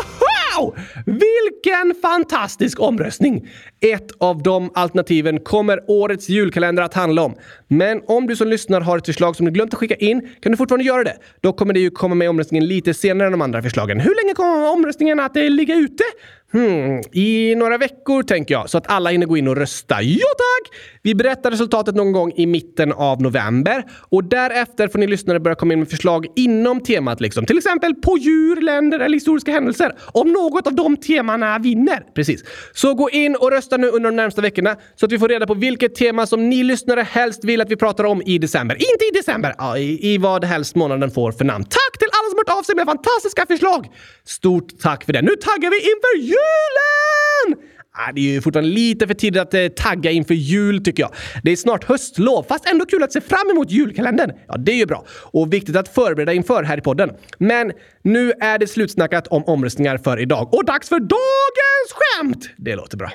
Wow! Vilken fantastisk omröstning! Ett av de alternativen kommer årets julkalender att handla om. Men om du som lyssnar har ett förslag som du glömt att skicka in kan du fortfarande göra det. Då kommer det ju komma med i omröstningen lite senare än de andra förslagen. Hur länge kommer omröstningen att eh, ligga ute? Hmm, I några veckor tänker jag, så att alla hinner gå in och rösta. Ja tack! Vi berättar resultatet någon gång i mitten av november och därefter får ni lyssnare börja komma in med förslag inom temat liksom. Till exempel på djur, länder eller historiska händelser. Om något av de temana vinner. Precis. Så gå in och rösta nu under de närmsta veckorna så att vi får reda på vilket tema som ni lyssnare helst vill att vi pratar om i december. Inte i december! Ja, i, i vad helst månaden får för namn. Tack till alla som hört av sig med fantastiska förslag! Stort tack för det. Nu taggar vi inför julen! Ah, det är ju fortfarande lite för tidigt att eh, tagga inför jul tycker jag. Det är snart höstlov, fast ändå kul att se fram emot julkalendern. Ja, det är ju bra. Och viktigt att förbereda inför här i podden. Men nu är det slutsnackat om omröstningar för idag. Och dags för dagens skämt! Det låter bra.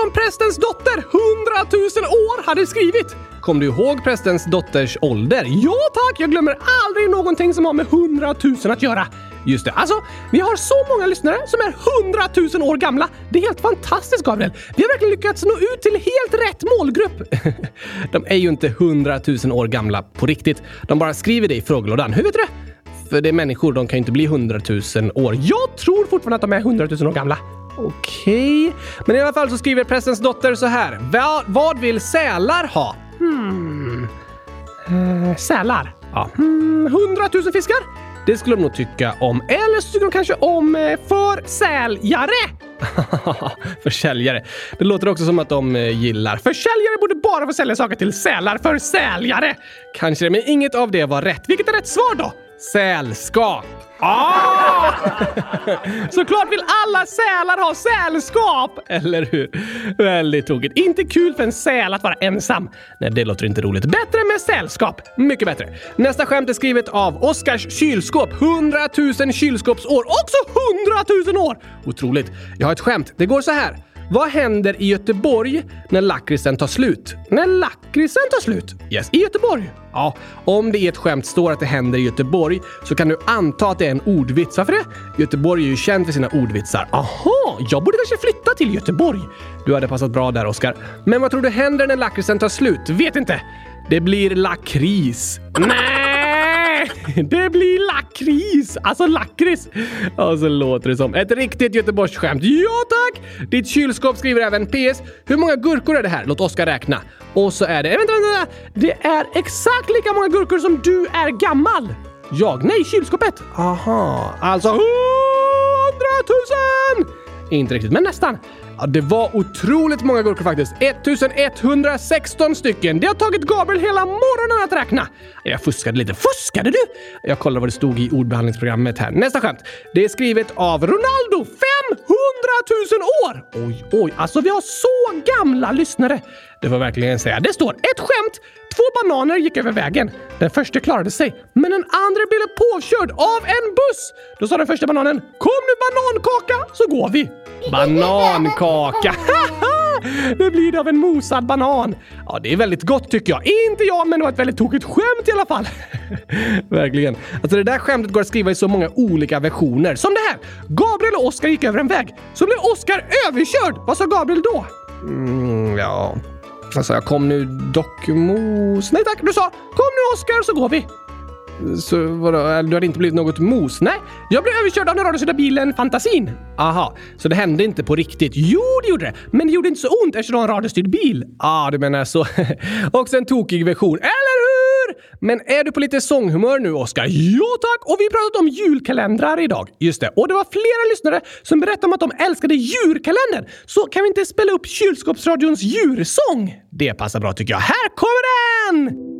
Som prästens dotter, 100 000 år, hade skrivit? Kom du ihåg prästens dotters ålder? Ja tack, jag glömmer aldrig någonting som har med 100 000 att göra. Just det, alltså vi har så många lyssnare som är 100 000 år gamla. Det är helt fantastiskt Gabriel. Vi har verkligen lyckats nå ut till helt rätt målgrupp. De är ju inte 100 000 år gamla på riktigt. De bara skriver det i frågelådan. Hur vet du det? För det är människor, de kan ju inte bli 100 000 år. Jag tror fortfarande att de är 100 000 år gamla. Okej. Men i alla fall så skriver prästens dotter så här. Va, vad vill sälar ha? Hmm. Eh, sälar? Ja. Hmm, 100 000 fiskar? Det skulle de nog tycka om. Eller så tycker de kanske om eh, försäljare. försäljare. Det låter också som att de eh, gillar. Försäljare borde bara få sälja saker till sälar för säljare. Kanske det, men inget av det var rätt. Vilket är rätt svar då? Sällskap. Ah! Såklart vill alla sälar ha sällskap! Eller hur? Väldigt tokigt. Inte kul för en säl att vara ensam. Nej, det låter inte roligt. Bättre med sällskap. Mycket bättre. Nästa skämt är skrivet av Oskars kylskåp. 100 000 kylskåpsår. Också 100 000 år! Otroligt. Jag har ett skämt. Det går så här. Vad händer i Göteborg när lakritsen tar slut? När lakritsen tar slut? Yes, i Göteborg. Ja, om det i ett skämt står att det händer i Göteborg så kan du anta att det är en ordvits. Varför det? Göteborg är ju känt för sina ordvitsar. Aha, jag borde kanske flytta till Göteborg. Du hade passat bra där, Oskar. Men vad tror du händer när lakritsen tar slut? Vet inte. Det blir lakris. Nej! Det blir lakrits! Alltså lakrits! Ja, så låter det som ett riktigt Göteborgsskämt. Ja tack! Ditt kylskåp skriver även PS. Hur många gurkor är det här? Låt Oskar räkna. Och så är det... Vänta, vänta, vänta! Det är exakt lika många gurkor som du är gammal! Jag? Nej, kylskåpet! Aha, alltså hundratusen! Inte riktigt, men nästan. Ja, det var otroligt många gurkor faktiskt. 1116 stycken. Det har tagit Gabriel hela morgonen att räkna. Jag fuskade lite. Fuskade du? Jag kollade vad det stod i ordbehandlingsprogrammet här. Nästa skämt. Det är skrivet av Ronaldo. 500 000 år! Oj, oj, alltså vi har så gamla lyssnare. Det får verkligen säga. Det står ett skämt. Två bananer gick över vägen. Den första klarade sig, men den andra blev påkörd av en buss. Då sa den första bananen “Kom nu banankaka så går vi”. Banankaka! Nu blir det av en mosad banan. Ja, det är väldigt gott tycker jag. Inte jag, men det var ett väldigt tokigt skämt i alla fall. Verkligen. Alltså det där skämtet går att skriva i så många olika versioner. Som det här. Gabriel och Oskar gick över en väg. Så blev Oskar överkörd. Vad sa Gabriel då? Mm, ja... Alltså, jag kom nu dockmos... Nej tack, du sa kom nu Oskar så går vi. Så vadå, du hade inte blivit något mos? Nej, jag blev överkörd av den radiostyrda bilen Fantasin. Aha, så det hände inte på riktigt? Jo, det gjorde det. Men det gjorde inte så ont eftersom det var en radiostyrd bil. Ah, du menar så. Också en tokig version. Äh, men är du på lite sånghumör nu, Oskar? Ja, tack! Och vi har pratat om julkalendrar idag. Just det. Och det var flera lyssnare som berättade om att de älskade djurkalendern. Så kan vi inte spela upp kylskåpsradions djursång? Det passar bra tycker jag. Här kommer den!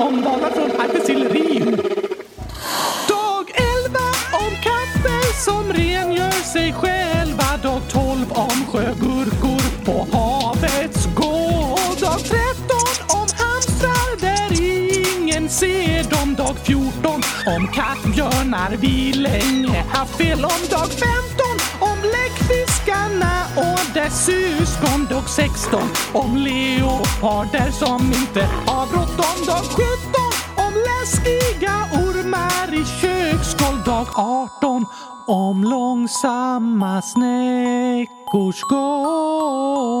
Dag om valar från Arpesillerio. Dag 11 om katter som rengör sig själva. Dag 12 om sjögurkor på havets gård. Dag 13 om hamstrar där ingen ser dem. Dag 14 om kattbjörnar vi länge haft fel om. Dag 15 Anna och dess syskon. Dag 16 om leoparder som inte har bråttom. Dag 17 om läskiga ormar i köksskål. Dag 18 om långsamma snäckors gång.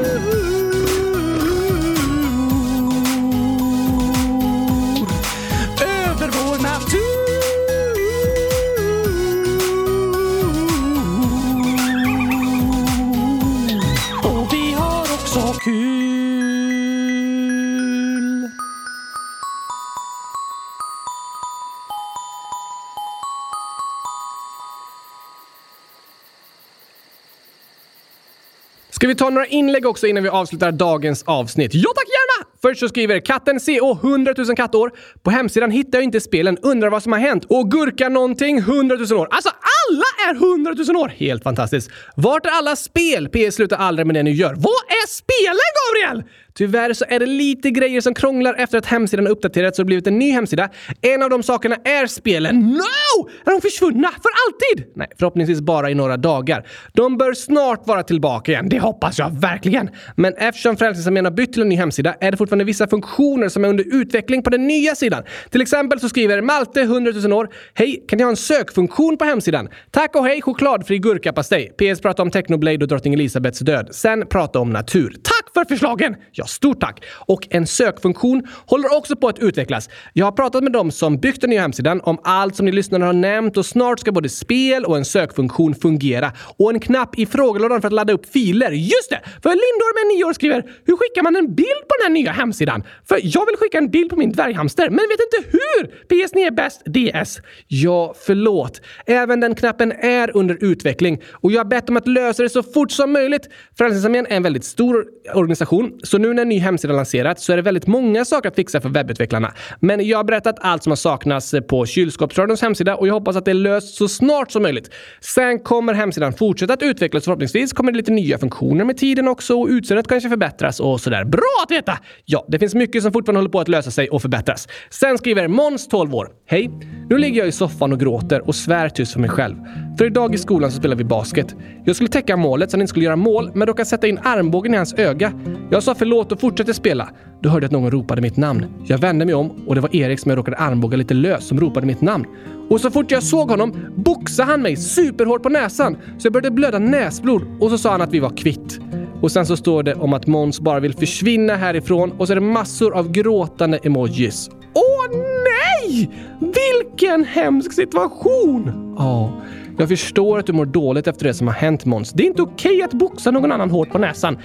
Vi
ta några inlägg också innan vi avslutar dagens avsnitt? Ja tack, gärna! Först så skriver katten CO 100 000 kattår. På hemsidan hittar jag inte spelen, undrar vad som har hänt. Och gurka någonting 100 000 år. Alltså alla är 100 000 år! Helt fantastiskt. Vart är alla spel? PS slutar aldrig med det ni gör. Vad är spelen, Gabriel? Tyvärr så är det lite grejer som krånglar efter att hemsidan uppdaterats och blivit en ny hemsida. En av de sakerna är spelen. No! Är de försvunna? För alltid? Nej, förhoppningsvis bara i några dagar. De bör snart vara tillbaka igen. Det hoppas jag verkligen. Men eftersom Frälsningsarmén har bytt till en ny hemsida är det fortfarande vissa funktioner som är under utveckling på den nya sidan. Till exempel så skriver Malte 100 000 år. Hej, kan ni ha en sökfunktion på hemsidan? Tack och hej chokladfri gurkapastej. PS prata om Technoblade och drottning Elisabeths död. Sen prata om natur. Tack för förslagen! Ja, stort tack! Och en sökfunktion håller också på att utvecklas. Jag har pratat med dem som byggt den nya hemsidan om allt som ni lyssnare har nämnt och snart ska både spel och en sökfunktion fungera. Och en knapp i frågelådan för att ladda upp filer. Just det! För Lindor med nio år skriver “Hur skickar man en bild på den här nya hemsidan? För jag vill skicka en bild på min dvärghamster, men vet inte hur! PS ni är bäst, DS.” Ja, förlåt. Även den knappen är under utveckling och jag har bett om att lösa det så fort som möjligt. Frälsningsarmén är en väldigt stor organisation, så nu när en ny hemsida lanserats så är det väldigt många saker att fixa för webbutvecklarna. Men jag har berättat allt som har saknats på Kylskåpsradions hemsida och jag hoppas att det är löst så snart som möjligt. Sen kommer hemsidan fortsätta att utvecklas och förhoppningsvis kommer det lite nya funktioner med tiden också och utseendet kanske förbättras och sådär. Bra att veta! Ja, det finns mycket som fortfarande håller på att lösa sig och förbättras. Sen skriver Måns, 12 år. Hej! Nu ligger jag i soffan och gråter och svär tyst för mig själv. För idag i skolan så spelar vi basket. Jag skulle täcka målet så han inte skulle göra mål, men råkade sätta in armbågen i hans öga. Jag sa förlåt och fortsatte spela. Då hörde jag att någon ropade mitt namn. Jag vände mig om och det var Erik som jag råkade armbåga lite lös som ropade mitt namn. Och så fort jag såg honom boxade han mig superhårt på näsan så jag började blöda näsblod och så sa han att vi var kvitt. Och sen så står det om att Måns bara vill försvinna härifrån och så är det massor av gråtande emojis. Åh nej! Vilken hemsk situation! Ja. Jag förstår att du mår dåligt efter det som har hänt Måns. Det är inte okej okay att boxa någon annan hårt på näsan.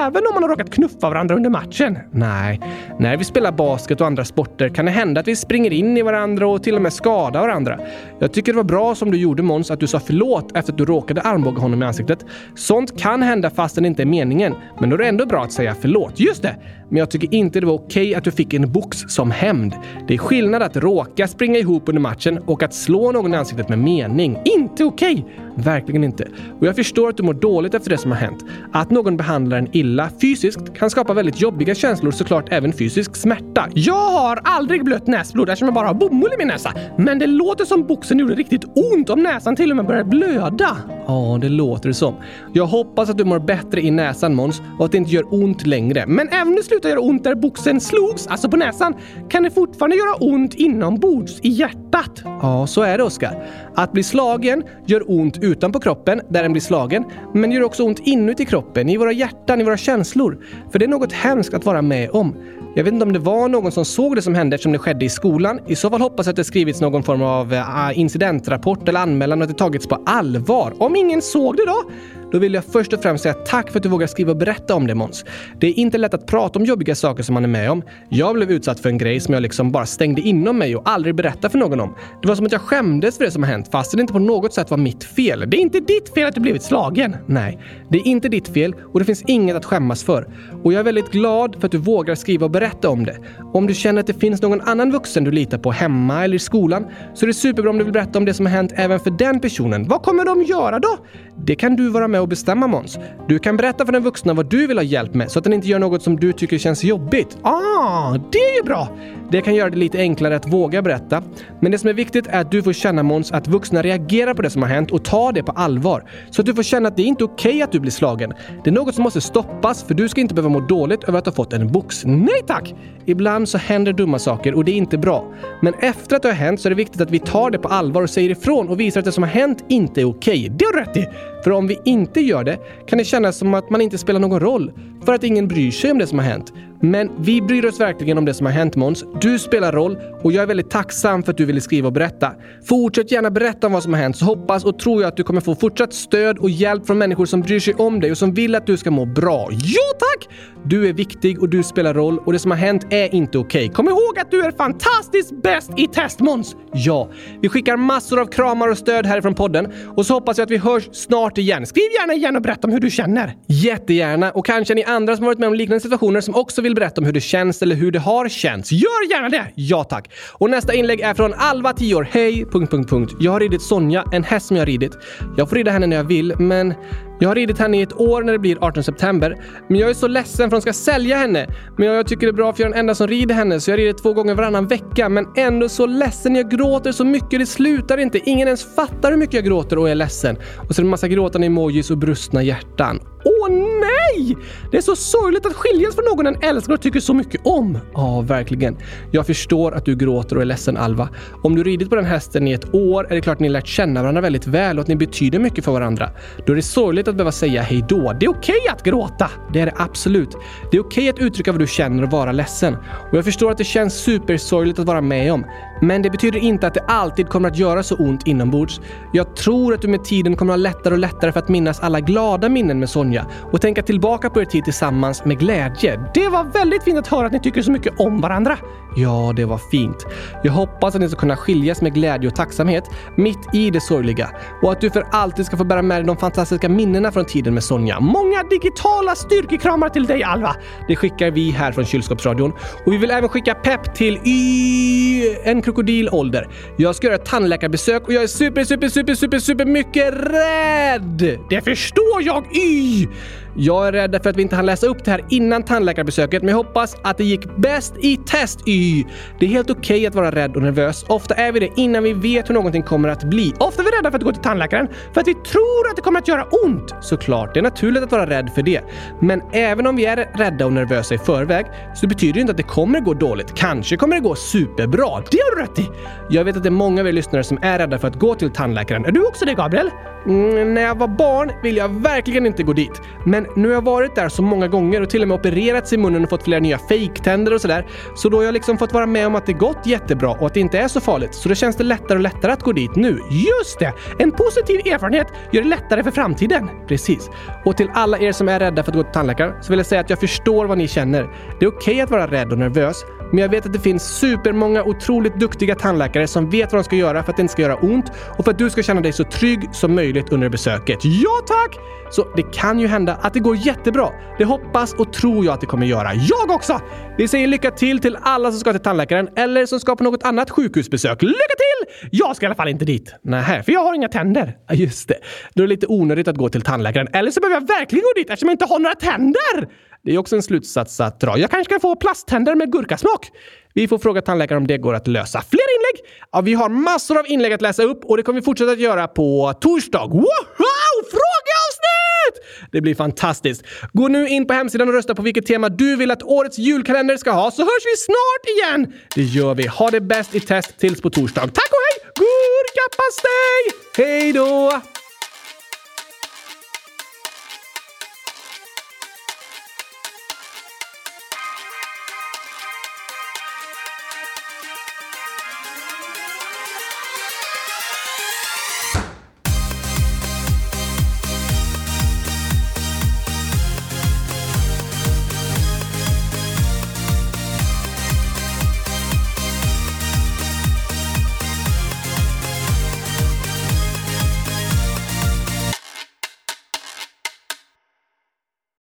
Även om man har råkat knuffa varandra under matchen. Nej, när vi spelar basket och andra sporter kan det hända att vi springer in i varandra och till och med skadar varandra. Jag tycker det var bra som du gjorde Måns, att du sa förlåt efter att du råkade armbåga honom i ansiktet. Sånt kan hända fastän det inte är meningen. Men då är det ändå bra att säga förlåt. Just det! Men jag tycker inte det var okej okay att du fick en box som hämnd. Det är skillnad att råka springa ihop under matchen och att slå någon i ansiktet med mening. Inte okej! Okay. Verkligen inte. Och jag förstår att du mår dåligt efter det som har hänt. Att någon behandlar en illa fysiskt kan skapa väldigt jobbiga känslor, såklart även fysisk smärta. Jag har aldrig blött näsblod eftersom jag bara har bomull i min näsa. Men det låter som boxen gjorde riktigt ont om näsan till och med började blöda. Ja, det låter det som. Jag hoppas att du mår bättre i näsan Måns och att det inte gör ont längre. Men även om det slutar göra ont där boxen slogs, alltså på näsan, kan det fortfarande göra ont inombords i hjärtat. Ja, så är det Oskar. Att bli slagen gör ont utanpå kroppen, där den blir slagen, men gör också ont inuti kroppen, i våra hjärtan, i våra känslor. För det är något hemskt att vara med om. Jag vet inte om det var någon som såg det som hände eftersom det skedde i skolan. I så fall hoppas jag att det skrivits någon form av eh, incidentrapport eller anmälan och att det tagits på allvar. Om ingen såg det då? Då vill jag först och främst säga tack för att du vågar skriva och berätta om det Måns. Det är inte lätt att prata om jobbiga saker som man är med om. Jag blev utsatt för en grej som jag liksom bara stängde inom mig och aldrig berättade för någon om. Det var som att jag skämdes för det som har hänt fast det inte på något sätt var mitt fel. Det är inte ditt fel att du blivit slagen. Nej, det är inte ditt fel och det finns inget att skämmas för. Och jag är väldigt glad för att du vågar skriva och berätta om det. Om du känner att det finns någon annan vuxen du litar på hemma eller i skolan så är det superbra om du vill berätta om det som har hänt även för den personen. Vad kommer de göra då? Det kan du vara med och bestämma Måns. Du kan berätta för den vuxna vad du vill ha hjälp med så att den inte gör något som du tycker känns jobbigt. Ah, det är ju bra! Det kan göra det lite enklare att våga berätta. Men det som är viktigt är att du får känna Måns att vuxna reagerar på det som har hänt och tar det på allvar. Så att du får känna att det är inte okej okay att du blir slagen. Det är något som måste stoppas för du ska inte behöva må dåligt över att ha fått en box. Nej tack! Ibland så händer dumma saker och det är inte bra. Men efter att det har hänt så är det viktigt att vi tar det på allvar och säger ifrån och visar att det som har hänt inte är okej. Okay. Det har du rätt i! För om vi inte gör det kan det kännas som att man inte spelar någon roll. För att ingen bryr sig om det som har hänt. Men vi bryr oss verkligen om det som har hänt Måns. Du spelar roll och jag är väldigt tacksam för att du ville skriva och berätta. Fortsätt gärna berätta om vad som har hänt så hoppas och tror jag att du kommer få fortsatt stöd och hjälp från människor som bryr sig om dig och som vill att du ska må bra. Jo tack! Du är viktig och du spelar roll och det som har hänt är inte okej. Okay. Kom ihåg att du är fantastiskt bäst i test Måns! Ja, vi skickar massor av kramar och stöd härifrån podden och så hoppas jag att vi hörs snart igen. Skriv gärna igen och berätta om hur du känner. Jättegärna och kanske ni andra som varit med om liknande situationer som också vill berätta om hur det känns eller hur det har känts. Gör gärna det! Ja tack! Och nästa inlägg är från Alva, 10 år. Hej... Punkt, punkt, punkt. Jag har ridit Sonja, en häst som jag har ridit. Jag får rida henne när jag vill, men jag har ridit henne i ett år när det blir 18 september. Men jag är så ledsen för de ska sälja henne. Men jag tycker det är bra för jag är den enda som rider henne så jag rider två gånger varannan vecka. Men ändå så ledsen. Jag gråter så mycket. Det slutar inte. Ingen ens fattar hur mycket jag gråter och är ledsen. Och så är det en massa gråtande emojis och brustna hjärtan. Åh nej! Det är så sorgligt att skiljas från någon en älskar och tycker så mycket om. Ja, verkligen. Jag förstår att du gråter och är ledsen Alva. Om du ridit på den hästen i ett år är det klart att ni lärt känna varandra väldigt väl och att ni betyder mycket för varandra. Då är det sorgligt att behöva säga hej då. Det är okej okay att gråta. Det är det absolut. Det är okej okay att uttrycka vad du känner och vara ledsen. Och jag förstår att det känns supersorgligt att vara med om. Men det betyder inte att det alltid kommer att göra så ont inombords. Jag tror att du med tiden kommer att ha lättare och lättare för att minnas alla glada minnen med Sonja och tänka tillbaka på er tid tillsammans med glädje. Det var väldigt fint att höra att ni tycker så mycket om varandra. Ja, det var fint. Jag hoppas att ni ska kunna skiljas med glädje och tacksamhet mitt i det sorgliga och att du för alltid ska få bära med dig de fantastiska minnena från tiden med Sonja. Många digitala styrkekramar till dig Alva! Det skickar vi här från Kylskåpsradion och vi vill även skicka pepp till Y... En krokodilålder. Jag ska göra ett tandläkarbesök och jag är super, super, super, super, super mycket rädd! Det förstår jag Y! Jag är rädd för att vi inte hann läsa upp det här innan tandläkarbesöket, men jag hoppas att det gick bäst i test Y. Det är helt okej okay att vara rädd och nervös. Ofta är vi det innan vi vet hur någonting kommer att bli. Ofta är vi rädda för att gå till tandläkaren för att vi tror att det kommer att göra ont. Såklart, det är naturligt att vara rädd för det. Men även om vi är rädda och nervösa i förväg så betyder det inte att det kommer gå dåligt. Kanske kommer det gå superbra. Det har du rätt i! Jag vet att det är många av er lyssnare som är rädda för att gå till tandläkaren. Är du också det, Gabriel? Mm, när jag var barn ville jag verkligen inte gå dit. Men men nu har jag varit där så många gånger och till och med opererats i munnen och fått flera nya fejktänder och sådär. Så då har jag liksom fått vara med om att det gått jättebra och att det inte är så farligt. Så då känns det lättare och lättare att gå dit nu. Just det! En positiv erfarenhet gör det lättare för framtiden. Precis. Och till alla er som är rädda för att gå till tandläkaren så vill jag säga att jag förstår vad ni känner. Det är okej okay att vara rädd och nervös, men jag vet att det finns supermånga otroligt duktiga tandläkare som vet vad de ska göra för att det inte ska göra ont och för att du ska känna dig så trygg som möjligt under besöket. Ja tack! Så det kan ju hända att det går jättebra. Det hoppas och tror jag att det kommer göra. Jag också! Vi säger lycka till till alla som ska till tandläkaren eller som ska på något annat sjukhusbesök. Lycka till! Jag ska i alla fall inte dit. Nej, för jag har inga tänder. Just det. Då är det lite onödigt att gå till tandläkaren. Eller så behöver jag verkligen gå dit eftersom jag inte har några tänder! Det är också en slutsats att dra. Jag kanske kan få plasttänder med gurkasmak. Vi får fråga tandläkaren om det går att lösa. Fler inlägg? Ja, vi har massor av inlägg att läsa upp och det kommer vi fortsätta att göra på torsdag. Wow! Frågeavsnitt! Det blir fantastiskt. Gå nu in på hemsidan och rösta på vilket tema du vill att årets julkalender ska ha så hörs vi snart igen! Det gör vi. Ha det bäst i test tills på torsdag. Tack och hej! Gurkapastej! Hej då!